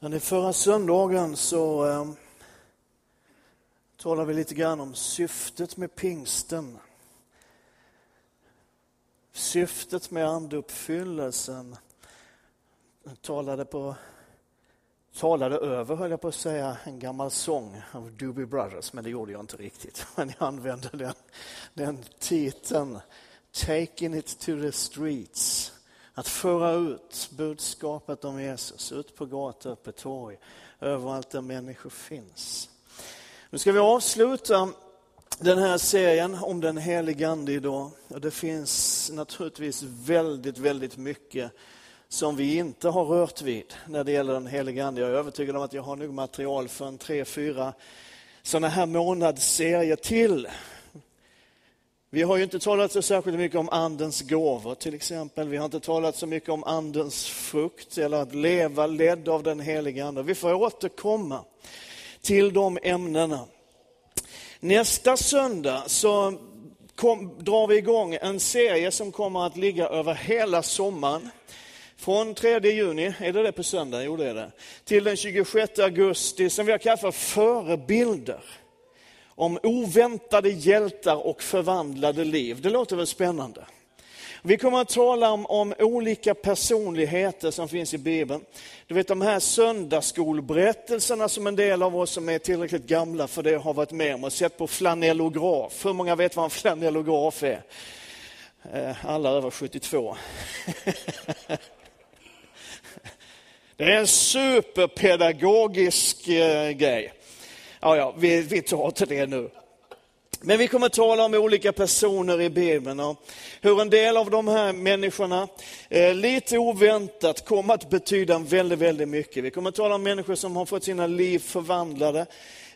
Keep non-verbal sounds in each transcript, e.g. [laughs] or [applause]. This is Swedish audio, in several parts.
Men i förra söndagen så eh, talade vi lite grann om syftet med pingsten. Syftet med anduppfyllelsen. Jag talade, på, talade över, höll jag på att säga, en gammal sång av Doobie Brothers, men det gjorde jag inte riktigt. [laughs] Men jag använde den, den titeln, Taking it to the streets. Att föra ut budskapet om Jesus ut på gator och på torg, överallt där människor finns. Nu ska vi avsluta den här serien om den helige Ande idag. Och det finns naturligtvis väldigt, väldigt mycket som vi inte har rört vid när det gäller den helige Ande. Jag är övertygad om att jag har nog material för en tre, fyra sådana här månadsserier till vi har ju inte talat så särskilt mycket om andens gåvor till exempel. Vi har inte talat så mycket om andens frukt eller att leva ledd av den heliga ande. Vi får återkomma till de ämnena. Nästa söndag så kom, drar vi igång en serie som kommer att ligga över hela sommaren. Från 3 juni, är det det på söndag? Jo det är det. Till den 26 augusti som vi har kallat för förebilder om oväntade hjältar och förvandlade liv. Det låter väl spännande? Vi kommer att tala om, om, olika personligheter som finns i Bibeln. Du vet de här söndagsskolberättelserna som en del av oss som är tillräckligt gamla för det har varit med om och sett på flanellograf. Hur många vet vad en flanellograf är? Eh, alla över 72. [laughs] Det är en superpedagogisk eh, grej. Ja, ja, vi, vi tar till det nu. Men vi kommer att tala om olika personer i Bibeln och hur en del av de här människorna, eh, lite oväntat, kommer att betyda väldigt, väldigt mycket. Vi kommer att tala om människor som har fått sina liv förvandlade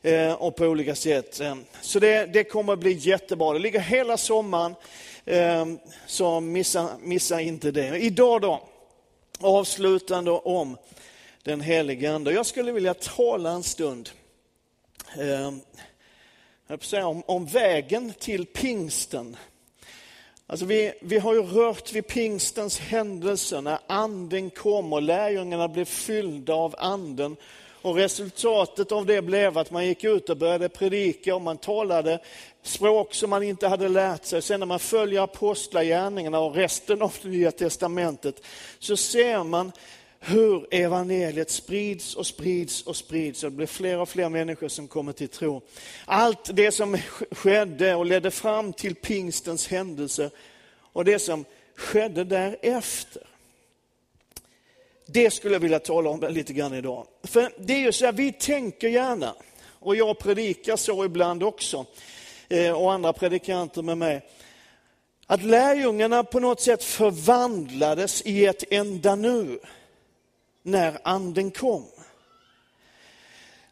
eh, och på olika sätt. Eh, så det, det kommer att bli jättebra. Det ligger hela sommaren, eh, så missa, missa inte det. Idag då, avslutande om den helige Ande. Jag skulle vilja tala en stund eh, om, om vägen till pingsten. Alltså vi, vi har ju rört vid pingstens händelse när anden kom och lärjungarna blev fyllda av anden. Och resultatet av det blev att man gick ut och började predika och man talade språk som man inte hade lärt sig. Sen när man följer apostlagärningarna och resten av det nya testamentet så ser man hur evangeliet sprids och sprids och sprids och det blir fler och fler människor som kommer till tro. Allt det som skedde och ledde fram till pingstens händelse och det som skedde därefter. Det skulle jag vilja tala om lite grann idag. För det är ju så här, vi tänker gärna, och jag predikar så ibland också, eh, och andra predikanter med mig, att lärjungarna på något sätt förvandlades i ett enda nu när anden kom.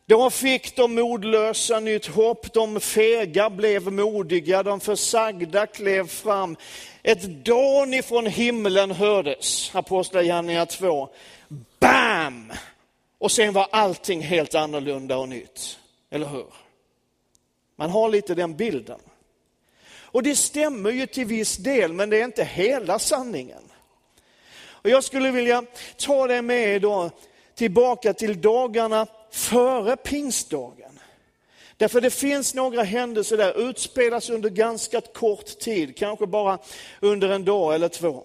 Då fick de modlösa nytt hopp, de fega blev modiga, de försagda klev fram. Ett dån ifrån himlen hördes, Apostlagärningarna 2. Bam! Och sen var allting helt annorlunda och nytt. Eller hur? Man har lite den bilden. Och det stämmer ju till viss del, men det är inte hela sanningen. Och jag skulle vilja ta dig med idag tillbaka till dagarna före pingstdagen. Därför det finns några händelser där, utspelas under ganska kort tid, kanske bara under en dag eller två.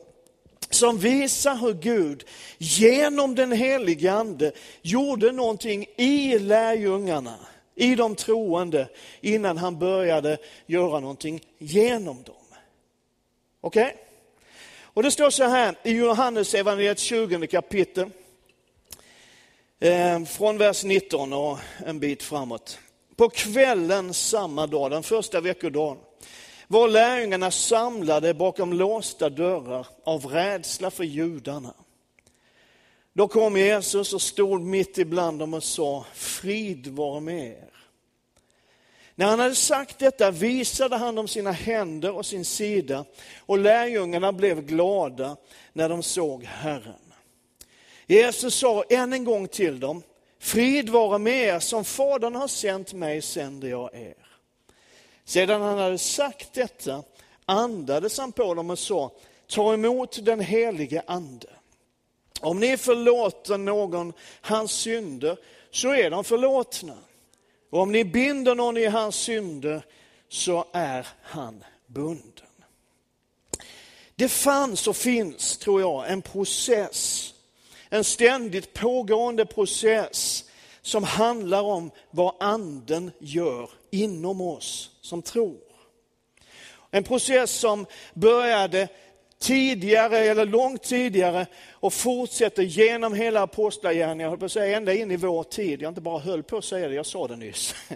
Som visar hur Gud genom den helige Ande gjorde någonting i lärjungarna, i de troende, innan han började göra någonting genom dem. Okej? Okay? Och det står så här i Johannes evangeliet 20 kapitel, eh, från vers 19 och en bit framåt. På kvällen samma dag, den första veckodagen, var lärjungarna samlade bakom låsta dörrar av rädsla för judarna. Då kom Jesus och stod mitt ibland dem och sa, frid var med er. När han hade sagt detta visade han dem sina händer och sin sida och lärjungarna blev glada när de såg Herren. Jesus sa än en gång till dem, frid vare med er, som Fadern har sänt mig sänder jag er. Sedan han hade sagt detta andades han på dem och sa, ta emot den helige ande. Om ni förlåter någon hans synder så är de förlåtna. Och om ni binder någon i hans synder så är han bunden. Det fanns och finns, tror jag, en process, en ständigt pågående process som handlar om vad anden gör inom oss som tror. En process som började tidigare eller långt tidigare och fortsätter genom hela apostlagärningarna, jag höll på att säga ända in i vår tid. Jag inte bara höll på att säga det, jag sa det nyss. [laughs]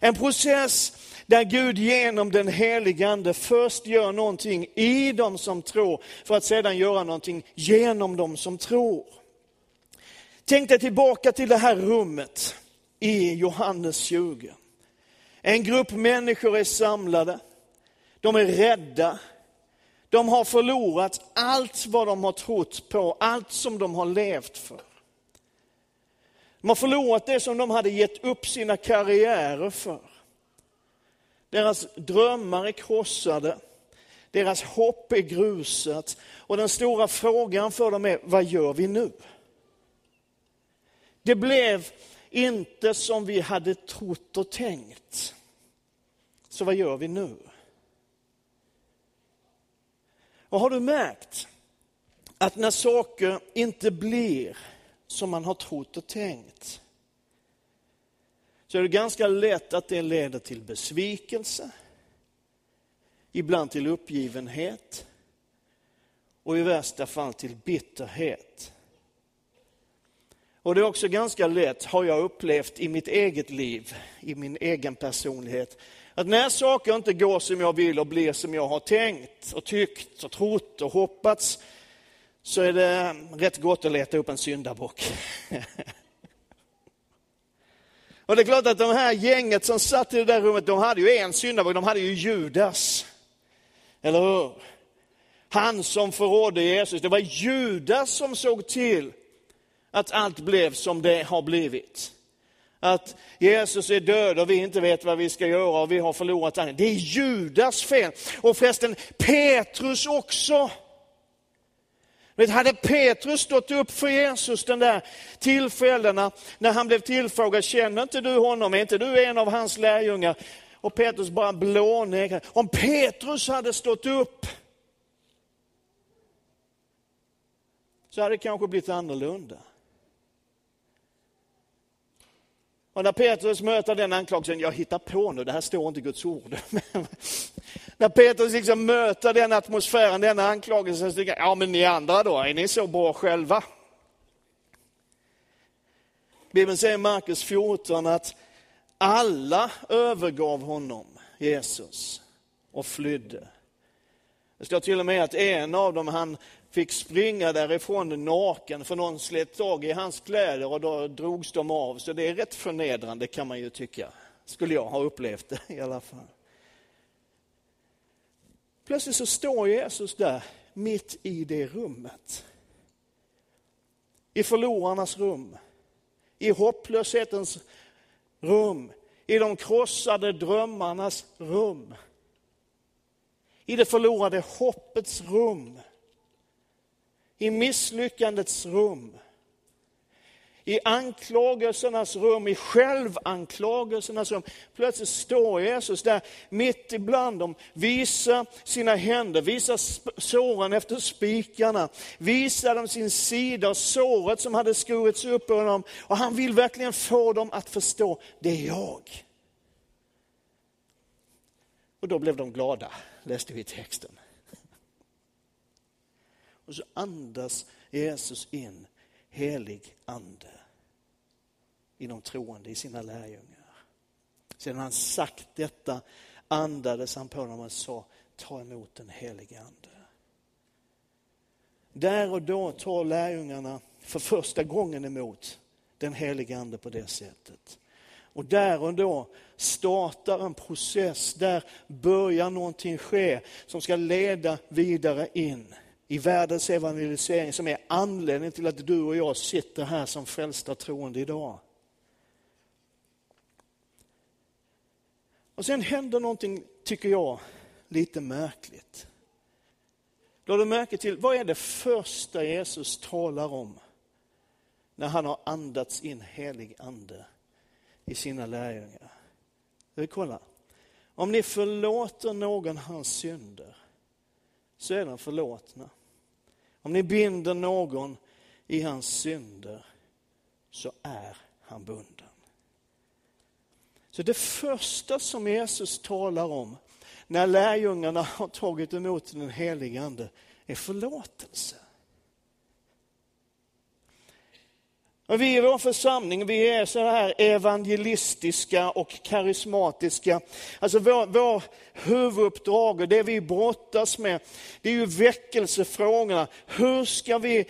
En process där Gud genom den helige Ande först gör någonting i dem som tror för att sedan göra någonting genom dem som tror. Tänk dig tillbaka till det här rummet i Johannes 20. En grupp människor är samlade, de är rädda, de har förlorat allt vad de har trott på, allt som de har levt för. De har förlorat det som de hade gett upp sina karriärer för. Deras drömmar är krossade, deras hopp är grusat och den stora frågan för dem är, vad gör vi nu? Det blev inte som vi hade trott och tänkt. Så vad gör vi nu? Och har du märkt att när saker inte blir som man har trott och tänkt, så är det ganska lätt att det leder till besvikelse, ibland till uppgivenhet och i värsta fall till bitterhet. Och det är också ganska lätt, har jag upplevt i mitt eget liv, i min egen personlighet, att när saker inte går som jag vill och blir som jag har tänkt och tyckt och trott och hoppats, så är det rätt gott att leta upp en syndabock. [laughs] Och det är klart att de här gänget som satt i det där rummet, de hade ju en syndabock, de hade ju Judas. Eller hur? Han som förrådde Jesus. Det var Judas som såg till att allt blev som det har blivit. Att Jesus är död och vi inte vet vad vi ska göra och vi har förlorat honom. Det är Judas fel. Och förresten Petrus också. Men hade Petrus stått upp för Jesus den där tillfällena när han blev tillfrågad, känner inte du honom, är inte du en av hans lärjungar? Och Petrus bara blånekade. Om Petrus hade stått upp så hade det kanske blivit annorlunda. Och när Petrus möter den anklagelsen, jag hittar på nu, det här står inte i Guds ord. [laughs] när Petrus liksom möter den atmosfären, den anklagelsen, så tänker jag, ja men ni andra då, är ni så bra själva? Bibeln säger i Markus 14 att alla övergav honom, Jesus, och flydde. Det står till och med att en av dem, han fick springa därifrån naken för någon slet tag i hans kläder och då drogs de av. Så det är rätt förnedrande kan man ju tycka. Skulle jag ha upplevt det i alla fall. Plötsligt så står Jesus där mitt i det rummet. I förlorarnas rum, i hopplöshetens rum, i de krossade drömmarnas rum. I det förlorade hoppets rum i misslyckandets rum, i anklagelsernas rum, i självanklagelsernas rum. Plötsligt står Jesus där mitt ibland dem, visar sina händer, visar såren efter spikarna, visar dem sin sida, och såret som hade skurits upp på dem. Och han vill verkligen få dem att förstå, det är jag. Och då blev de glada, läste vi i texten. Och så andas Jesus in helig ande i de troende, i sina lärjungar. Sedan han sagt detta andades han på dem och sa, ta emot den helige ande. Där och då tar lärjungarna för första gången emot den helige ande på det sättet. Och där och då startar en process, där börjar någonting ske som ska leda vidare in i världens evangelisering som är anledningen till att du och jag sitter här som frälsta troende idag. Och sen händer någonting, tycker jag, lite märkligt. Lade du märke till, vad är det första Jesus talar om när han har andats in helig ande i sina lärjungar? Vi kolla. Om ni förlåter någon hans synder så är de förlåtna. Om ni binder någon i hans synder så är han bunden. Så det första som Jesus talar om när lärjungarna har tagit emot den helige Ande är förlåtelse. Men vi i vår församling, vi är så här evangelistiska och karismatiska. Alltså vår, vår huvuduppdrag och det vi brottas med, det är ju väckelsefrågorna. Hur ska vi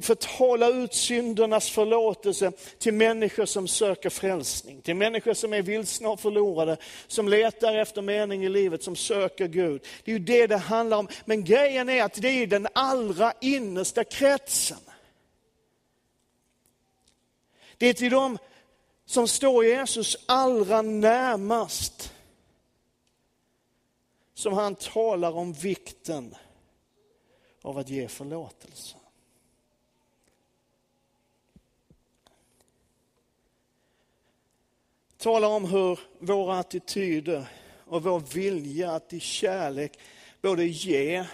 förtala ut syndernas förlåtelse till människor som söker frälsning, till människor som är vilsna och förlorade, som letar efter mening i livet, som söker Gud. Det är ju det det handlar om. Men grejen är att det är den allra innersta kretsen. Det är till dem som står Jesus allra närmast som han talar om vikten av att ge förlåtelse. Talar om hur våra attityder och vår vilja att i kärlek både ge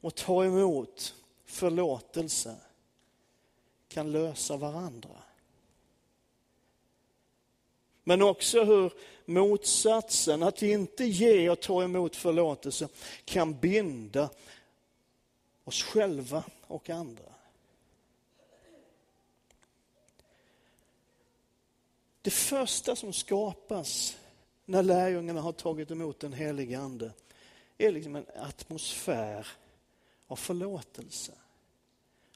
och ta emot förlåtelse kan lösa varandra. Men också hur motsatsen, att inte ge och ta emot förlåtelse, kan binda oss själva och andra. Det första som skapas när lärjungarna har tagit emot den helige Ande är liksom en atmosfär av förlåtelse,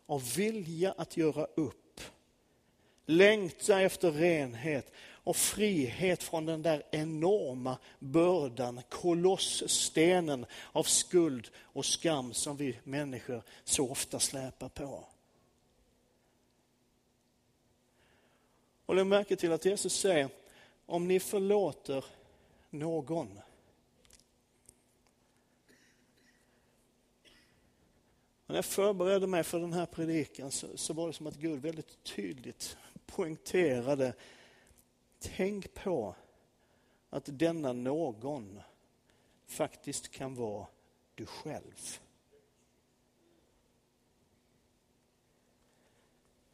av vilja att göra upp, längta efter renhet och frihet från den där enorma bördan, kolossstenen av skuld och skam som vi människor så ofta släpar på. Och lägg märke till att Jesus säger, om ni förlåter någon. När jag förberedde mig för den här predikan så, så var det som att Gud väldigt tydligt poängterade Tänk på att denna någon faktiskt kan vara du själv.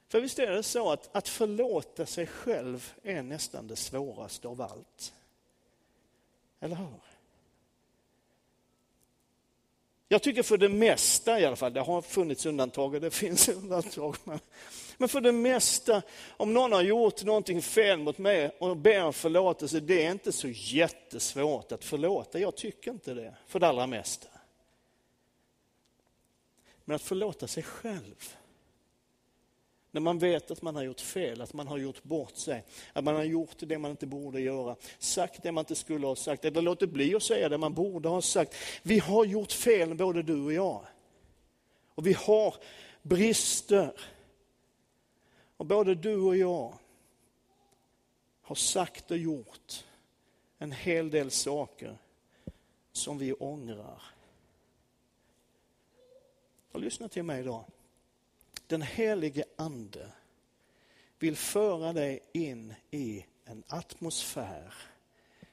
För visst är det så att, att förlåta sig själv är nästan det svåraste av allt. Eller hur? Jag tycker för det mesta i alla fall, det har funnits undantag och det finns [laughs] undantag, men, men för det mesta, om någon har gjort någonting fel mot mig och ber om förlåtelse, det är inte så jättesvårt att förlåta. Jag tycker inte det, för det allra mesta. Men att förlåta sig själv, när man vet att man har gjort fel, att man har gjort bort sig, att man har gjort det man inte borde göra, sagt det man inte skulle ha sagt, eller låtit bli att säga det man borde ha sagt. Vi har gjort fel både du och jag. Och vi har brister. Och både du och jag har sagt och gjort en hel del saker som vi ångrar. Och lyssna till mig idag. Den helige ande vill föra dig in i en atmosfär,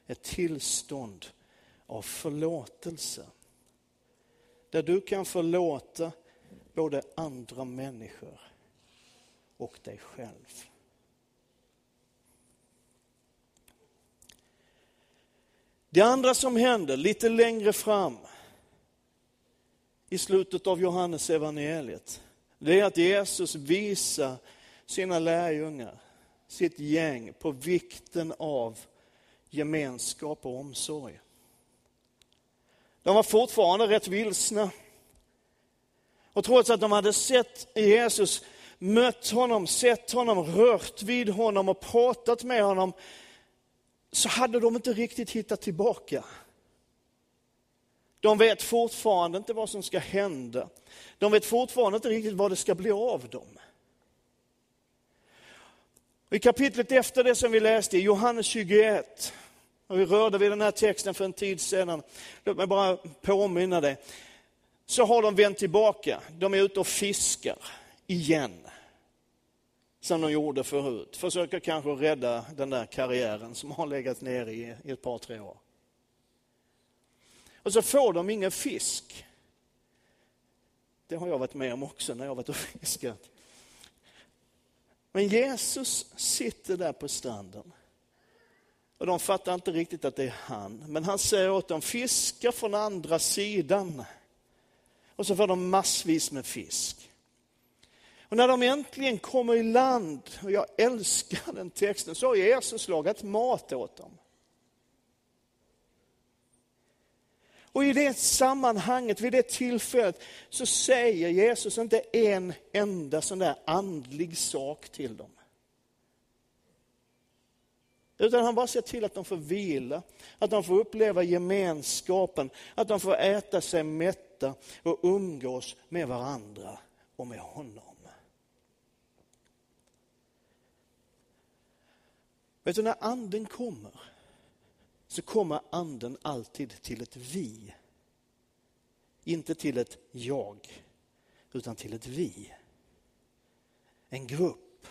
ett tillstånd av förlåtelse. Där du kan förlåta både andra människor och dig själv. Det andra som händer lite längre fram i slutet av Johannes evangeliet det är att Jesus visar sina lärjungar, sitt gäng, på vikten av gemenskap och omsorg. De var fortfarande rätt vilsna. Och trots att de hade sett Jesus, mött honom, sett honom, rört vid honom och pratat med honom, så hade de inte riktigt hittat tillbaka. De vet fortfarande inte vad som ska hända. De vet fortfarande inte riktigt vad det ska bli av dem. I kapitlet efter det som vi läste, i Johannes 21, och vi rörde vid den här texten för en tid sedan, låt mig bara påminna dig, så har de vänt tillbaka. De är ute och fiskar igen. Som de gjorde förut. Försöker kanske rädda den där karriären som har legat nere i, i ett par, tre år. Och så får de ingen fisk. Det har jag varit med om också när jag varit och fiskat. Men Jesus sitter där på stranden. Och de fattar inte riktigt att det är han. Men han säger åt dem, fiska från andra sidan. Och så får de massvis med fisk. Och när de äntligen kommer i land, och jag älskar den texten, så har Jesus lagat mat åt dem. Och i det sammanhanget, vid det tillfället, så säger Jesus inte en enda sån där andlig sak till dem. Utan han bara ser till att de får vila, att de får uppleva gemenskapen, att de får äta sig mätta och umgås med varandra och med honom. Vet du, när anden kommer så kommer anden alltid till ett vi. Inte till ett jag, utan till ett vi. En grupp.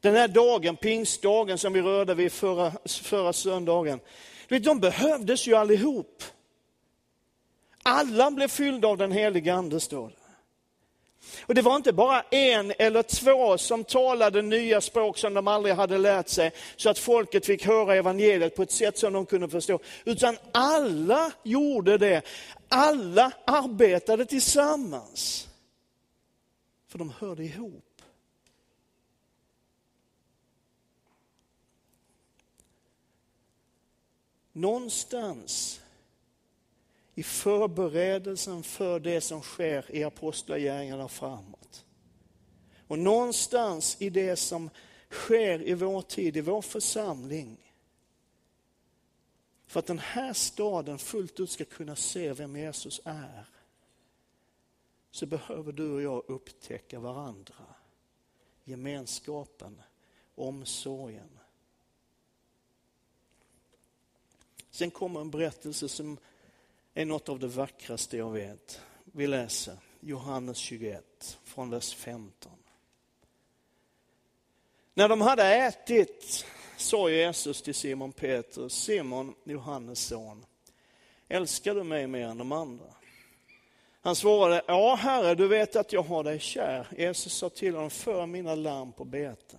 Den här dagen, pingstdagen som vi rörde vid förra, förra söndagen, de behövdes ju allihop. Alla blev fyllda av den heliga ande, står det. Och det var inte bara en eller två som talade nya språk som de aldrig hade lärt sig, så att folket fick höra evangeliet på ett sätt som de kunde förstå. Utan alla gjorde det. Alla arbetade tillsammans. För de hörde ihop. Någonstans i förberedelsen för det som sker i Apostlagärningarna framåt. Och någonstans i det som sker i vår tid, i vår församling, för att den här staden fullt ut ska kunna se vem Jesus är, så behöver du och jag upptäcka varandra. Gemenskapen, omsorgen. Sen kommer en berättelse som är något av det vackraste jag vet. Vi läser Johannes 21 från vers 15. När de hade ätit sa Jesus till Simon Petrus, Simon, Johannes son, älskar du mig mer än de andra? Han svarade, ja herre, du vet att jag har dig kär. Jesus sa till honom, för mina lamm på bete.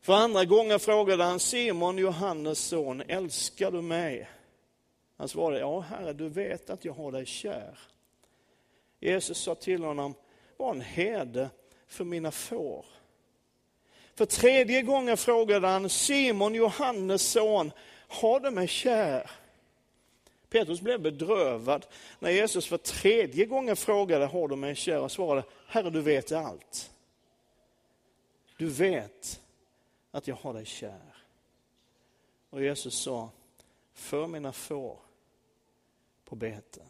För andra gången frågade han Simon, Johannes son, älskar du mig? Han svarade, ja Herre, du vet att jag har dig kär. Jesus sa till honom, var en herde för mina får. För tredje gången frågade han, Simon, Johannes son, har du mig kär? Petrus blev bedrövad när Jesus för tredje gången frågade, har du mig kär? Och svarade, Herre du vet allt. Du vet att jag har dig kär. Och Jesus sa, för mina får på bete.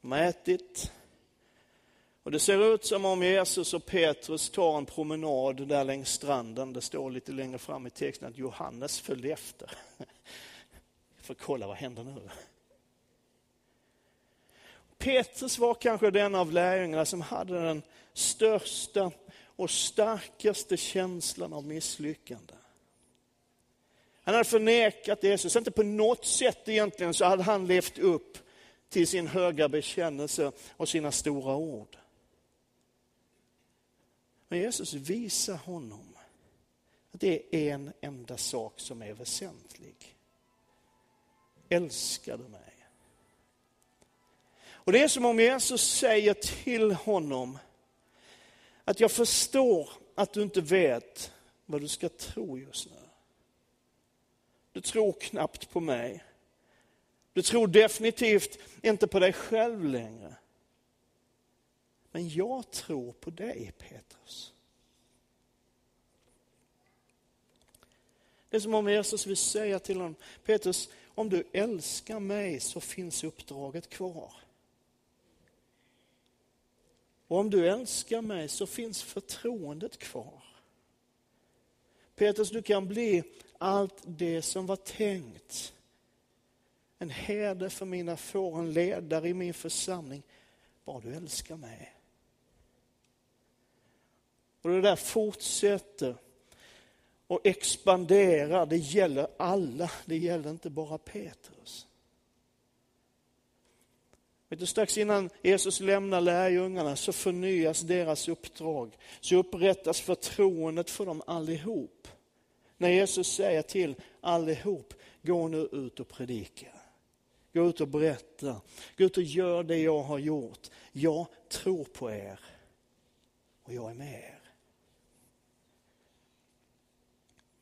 De har ätit. Och det ser ut som om Jesus och Petrus tar en promenad där längs stranden. Det står lite längre fram i texten att Johannes följde efter. [laughs] För kolla vad händer nu. Petrus var kanske den av lärjungarna som hade den största och starkaste känslan av misslyckande. Han hade förnekat Jesus, inte på något sätt egentligen så hade han levt upp till sin höga bekännelse och sina stora ord. Men Jesus visar honom att det är en enda sak som är väsentlig. Älskar du mig? Och det är som om Jesus säger till honom att jag förstår att du inte vet vad du ska tro just nu. Du tror knappt på mig. Du tror definitivt inte på dig själv längre. Men jag tror på dig, Petrus. Det är som om Jesus vill säga till honom, Petrus, om du älskar mig så finns uppdraget kvar. Och om du älskar mig så finns förtroendet kvar. Petrus, du kan bli allt det som var tänkt. en herde för mina får, en ledare i min församling. Bara du älskar mig. Och det där fortsätter och expanderar. Det gäller alla, det gäller inte bara Petrus. Vet du, strax innan Jesus lämnar lärjungarna så förnyas deras uppdrag. Så upprättas förtroendet för dem allihop. När Jesus säger till allihop, gå nu ut och predika. Gå ut och berätta. Gå ut och gör det jag har gjort. Jag tror på er och jag är med er.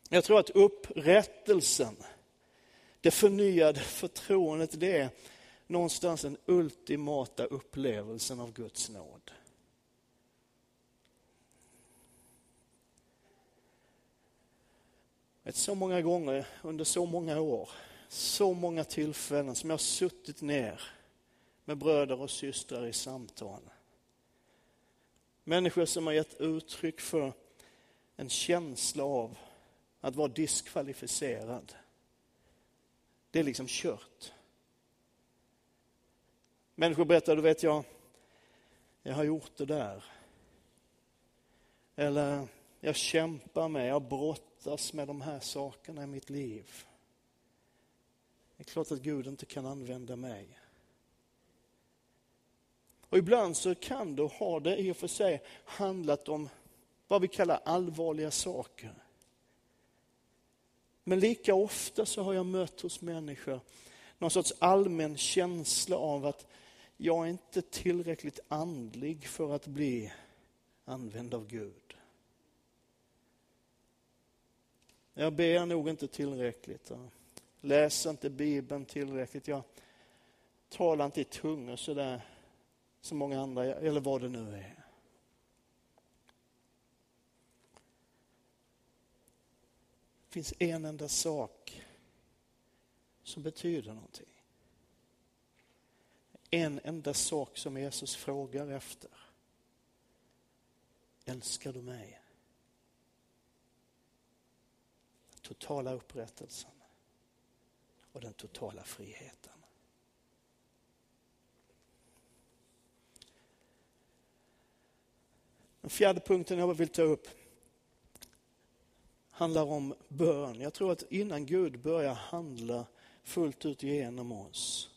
Jag tror att upprättelsen, det förnyade förtroendet, det är någonstans den ultimata upplevelsen av Guds nåd. Vet, så många gånger under så många år, så många tillfällen som jag har suttit ner med bröder och systrar i samtal. Människor som har gett uttryck för en känsla av att vara diskvalificerad. Det är liksom kört. Människor berättar, du vet jag, jag har gjort det där. Eller jag kämpar med, jag brottas med de här sakerna i mitt liv. Det är klart att Gud inte kan använda mig. Och ibland så kan och ha det i och för sig handlat om vad vi kallar allvarliga saker. Men lika ofta så har jag mött hos människor någon sorts allmän känsla av att jag är inte tillräckligt andlig för att bli använd av Gud. Jag ber nog inte tillräckligt. Jag läser inte Bibeln tillräckligt. Jag talar inte i tungor sådär som många andra, eller vad det nu är. Det finns en enda sak som betyder någonting en enda sak som Jesus frågar efter. Älskar du mig? Totala upprättelsen och den totala friheten. Den fjärde punkten jag vill ta upp handlar om bön. Jag tror att innan Gud börjar handla fullt ut genom oss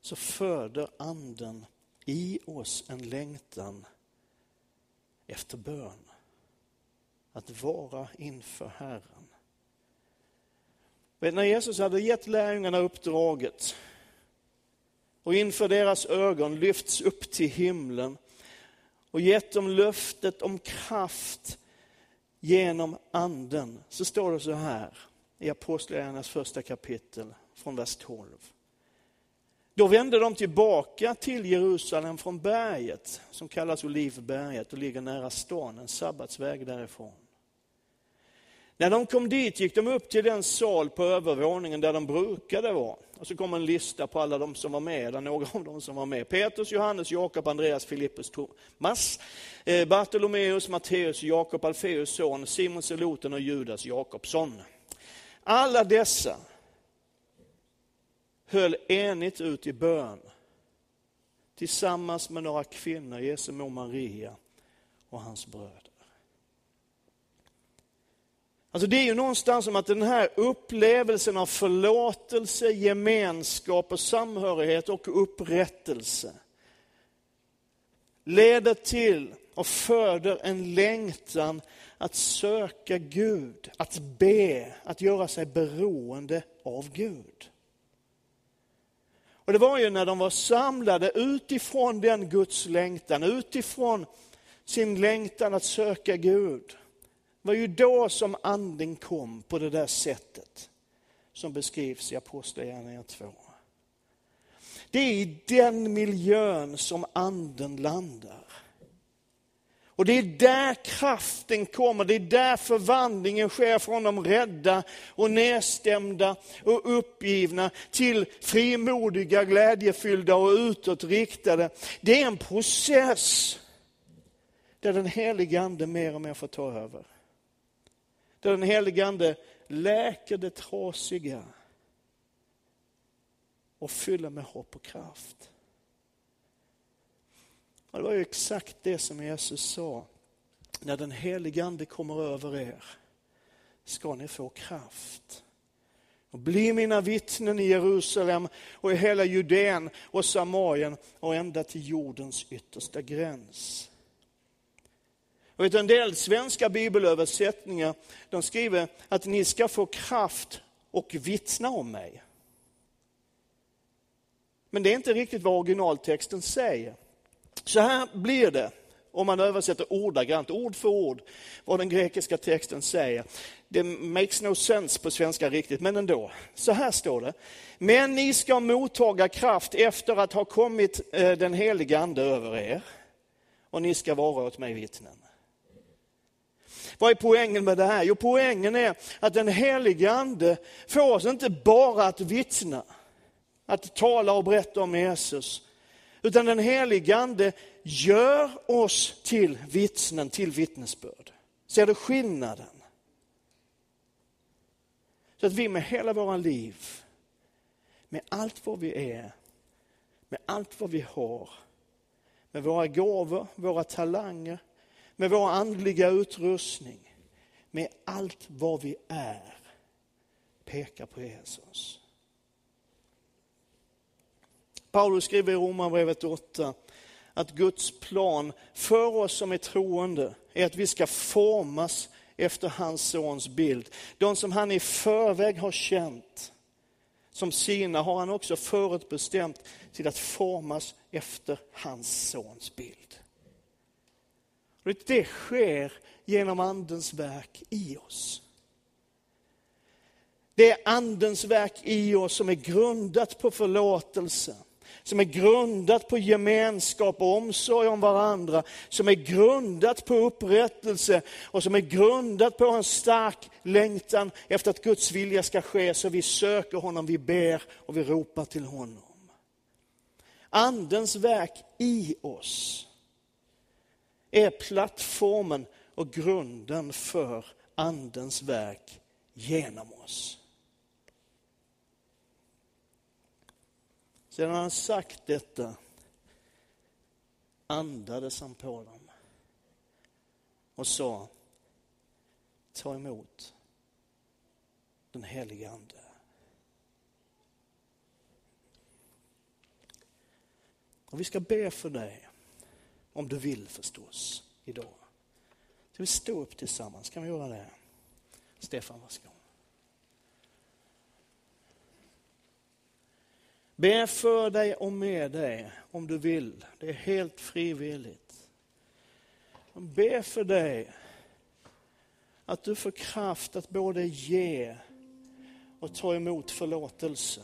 så föder anden i oss en längtan efter bön. Att vara inför Herren när Jesus hade gett lärjungarna uppdraget och inför deras ögon lyfts upp till himlen och gett dem löftet om kraft genom anden, så står det så här i Apostlagärningarnas första kapitel från vers 12. Då vände de tillbaka till Jerusalem från berget som kallas Olivberget och ligger nära stan, en sabbatsväg därifrån. När de kom dit gick de upp till den sal på övervåningen där de brukade vara. Och så kom en lista på alla de som var med, eller några av dem som var med. Petrus, Johannes, Jakob, Andreas, Filippus, Thomas, eh, Bartolomeus, Matteus, Jakob, Alfeus son, Simon Seloten och Judas Jakobsson. Alla dessa höll enigt ut i bön tillsammans med några kvinnor, Jesu mor Maria och hans bröder. Alltså det är ju någonstans som att den här upplevelsen av förlåtelse, gemenskap och samhörighet och upprättelse leder till och föder en längtan att söka Gud, att be, att göra sig beroende av Gud. Och det var ju när de var samlade utifrån den Guds längtan, utifrån sin längtan att söka Gud. Det var ju då som anden kom på det där sättet som beskrivs i Apostlagärningarna 2. Det är i den miljön som anden landar. Och det är där kraften kommer, det är där förvandlingen sker från de rädda och nedstämda och uppgivna till frimodiga, glädjefyllda och utåtriktade. Det är en process där den helige Ande mer och mer får ta över. Där den helige Ande läker det trasiga. och fyller med hopp och kraft. Och det var ju exakt det som Jesus sa. När den helige Ande kommer över er ska ni få kraft. Och bli mina vittnen i Jerusalem och i hela Judeen och Samarien och ända till jordens yttersta gräns. Och vet, en del svenska bibelöversättningar de skriver att ni ska få kraft och vittna om mig. Men det är inte riktigt vad originaltexten säger. Så här blir det om man översätter ordagrant, ord för ord, vad den grekiska texten säger. Det makes no sense på svenska riktigt, men ändå. Så här står det. Men ni ska mottaga kraft efter att ha kommit eh, den heliga ande över er och ni ska vara åt mig vittnen. Vad är poängen med det här? Jo, poängen är att den helige ande får oss inte bara att vittna, att tala och berätta om Jesus, utan den helige ande gör oss till vittnen, till vittnesbörd. Ser du skillnaden? Så att vi med hela våra liv, med allt vad vi är, med allt vad vi har, med våra gåvor, våra talanger, med vår andliga utrustning, med allt vad vi är, pekar på Jesus. Paulus skriver i Romarbrevet 8 att Guds plan för oss som är troende är att vi ska formas efter hans sons bild. De som han i förväg har känt som sina har han också förutbestämt till att formas efter hans sons bild. Det sker genom Andens verk i oss. Det är Andens verk i oss som är grundat på förlåtelse som är grundat på gemenskap och omsorg om varandra, som är grundat på upprättelse och som är grundat på en stark längtan efter att Guds vilja ska ske, så vi söker honom, vi ber och vi ropar till honom. Andens verk i oss är plattformen och grunden för Andens verk genom oss. Sedan han sagt detta andades han på dem och sa, ta emot den helige Ande. Och vi ska be för dig, om du vill förstås, idag. Ska vi stå upp tillsammans? Kan vi göra det? Stefan, varsågod. Be för dig och med dig om du vill. Det är helt frivilligt. Be för dig att du får kraft att både ge och ta emot förlåtelse.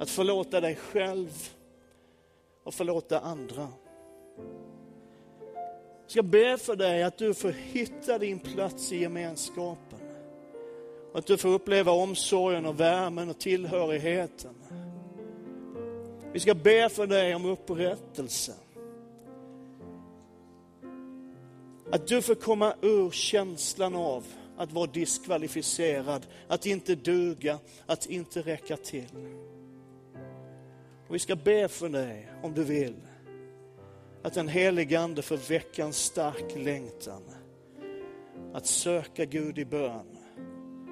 Att förlåta dig själv och förlåta andra. Jag ska be för dig att du får hitta din plats i gemenskapen. Att du får uppleva omsorgen och värmen och tillhörigheten. Vi ska be för dig om upprättelse. Att du får komma ur känslan av att vara diskvalificerad, att inte duga, att inte räcka till. Och vi ska be för dig, om du vill, att den helige Ande får väcka en stark längtan. Att söka Gud i bön,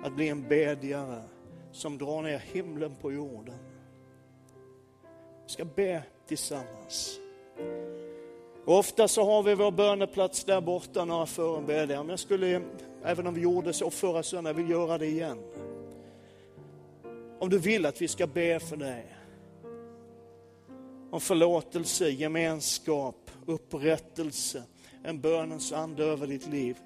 att bli en bedjare som drar ner himlen på jorden. Vi ska be tillsammans. Och ofta så har vi vår böneplats där borta, några förebedjare. Men jag skulle, även om vi gjorde så förra söndagen, vill göra det igen. Om du vill att vi ska be för dig. Om förlåtelse, gemenskap, upprättelse, en bönens ande över ditt liv.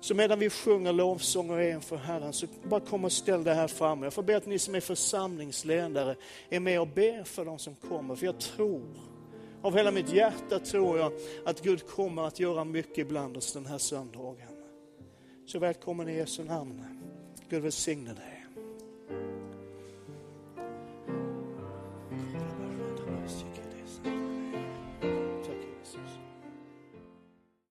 Så medan vi sjunger lovsånger inför Herren, så bara kom och ställ det här framme. Jag får be att ni som är församlingsledare är med och ber för de som kommer. För jag tror, av hela mitt hjärta tror jag att Gud kommer att göra mycket bland oss den här söndagen. Så välkommen i Jesu namn. Gud välsigne dig.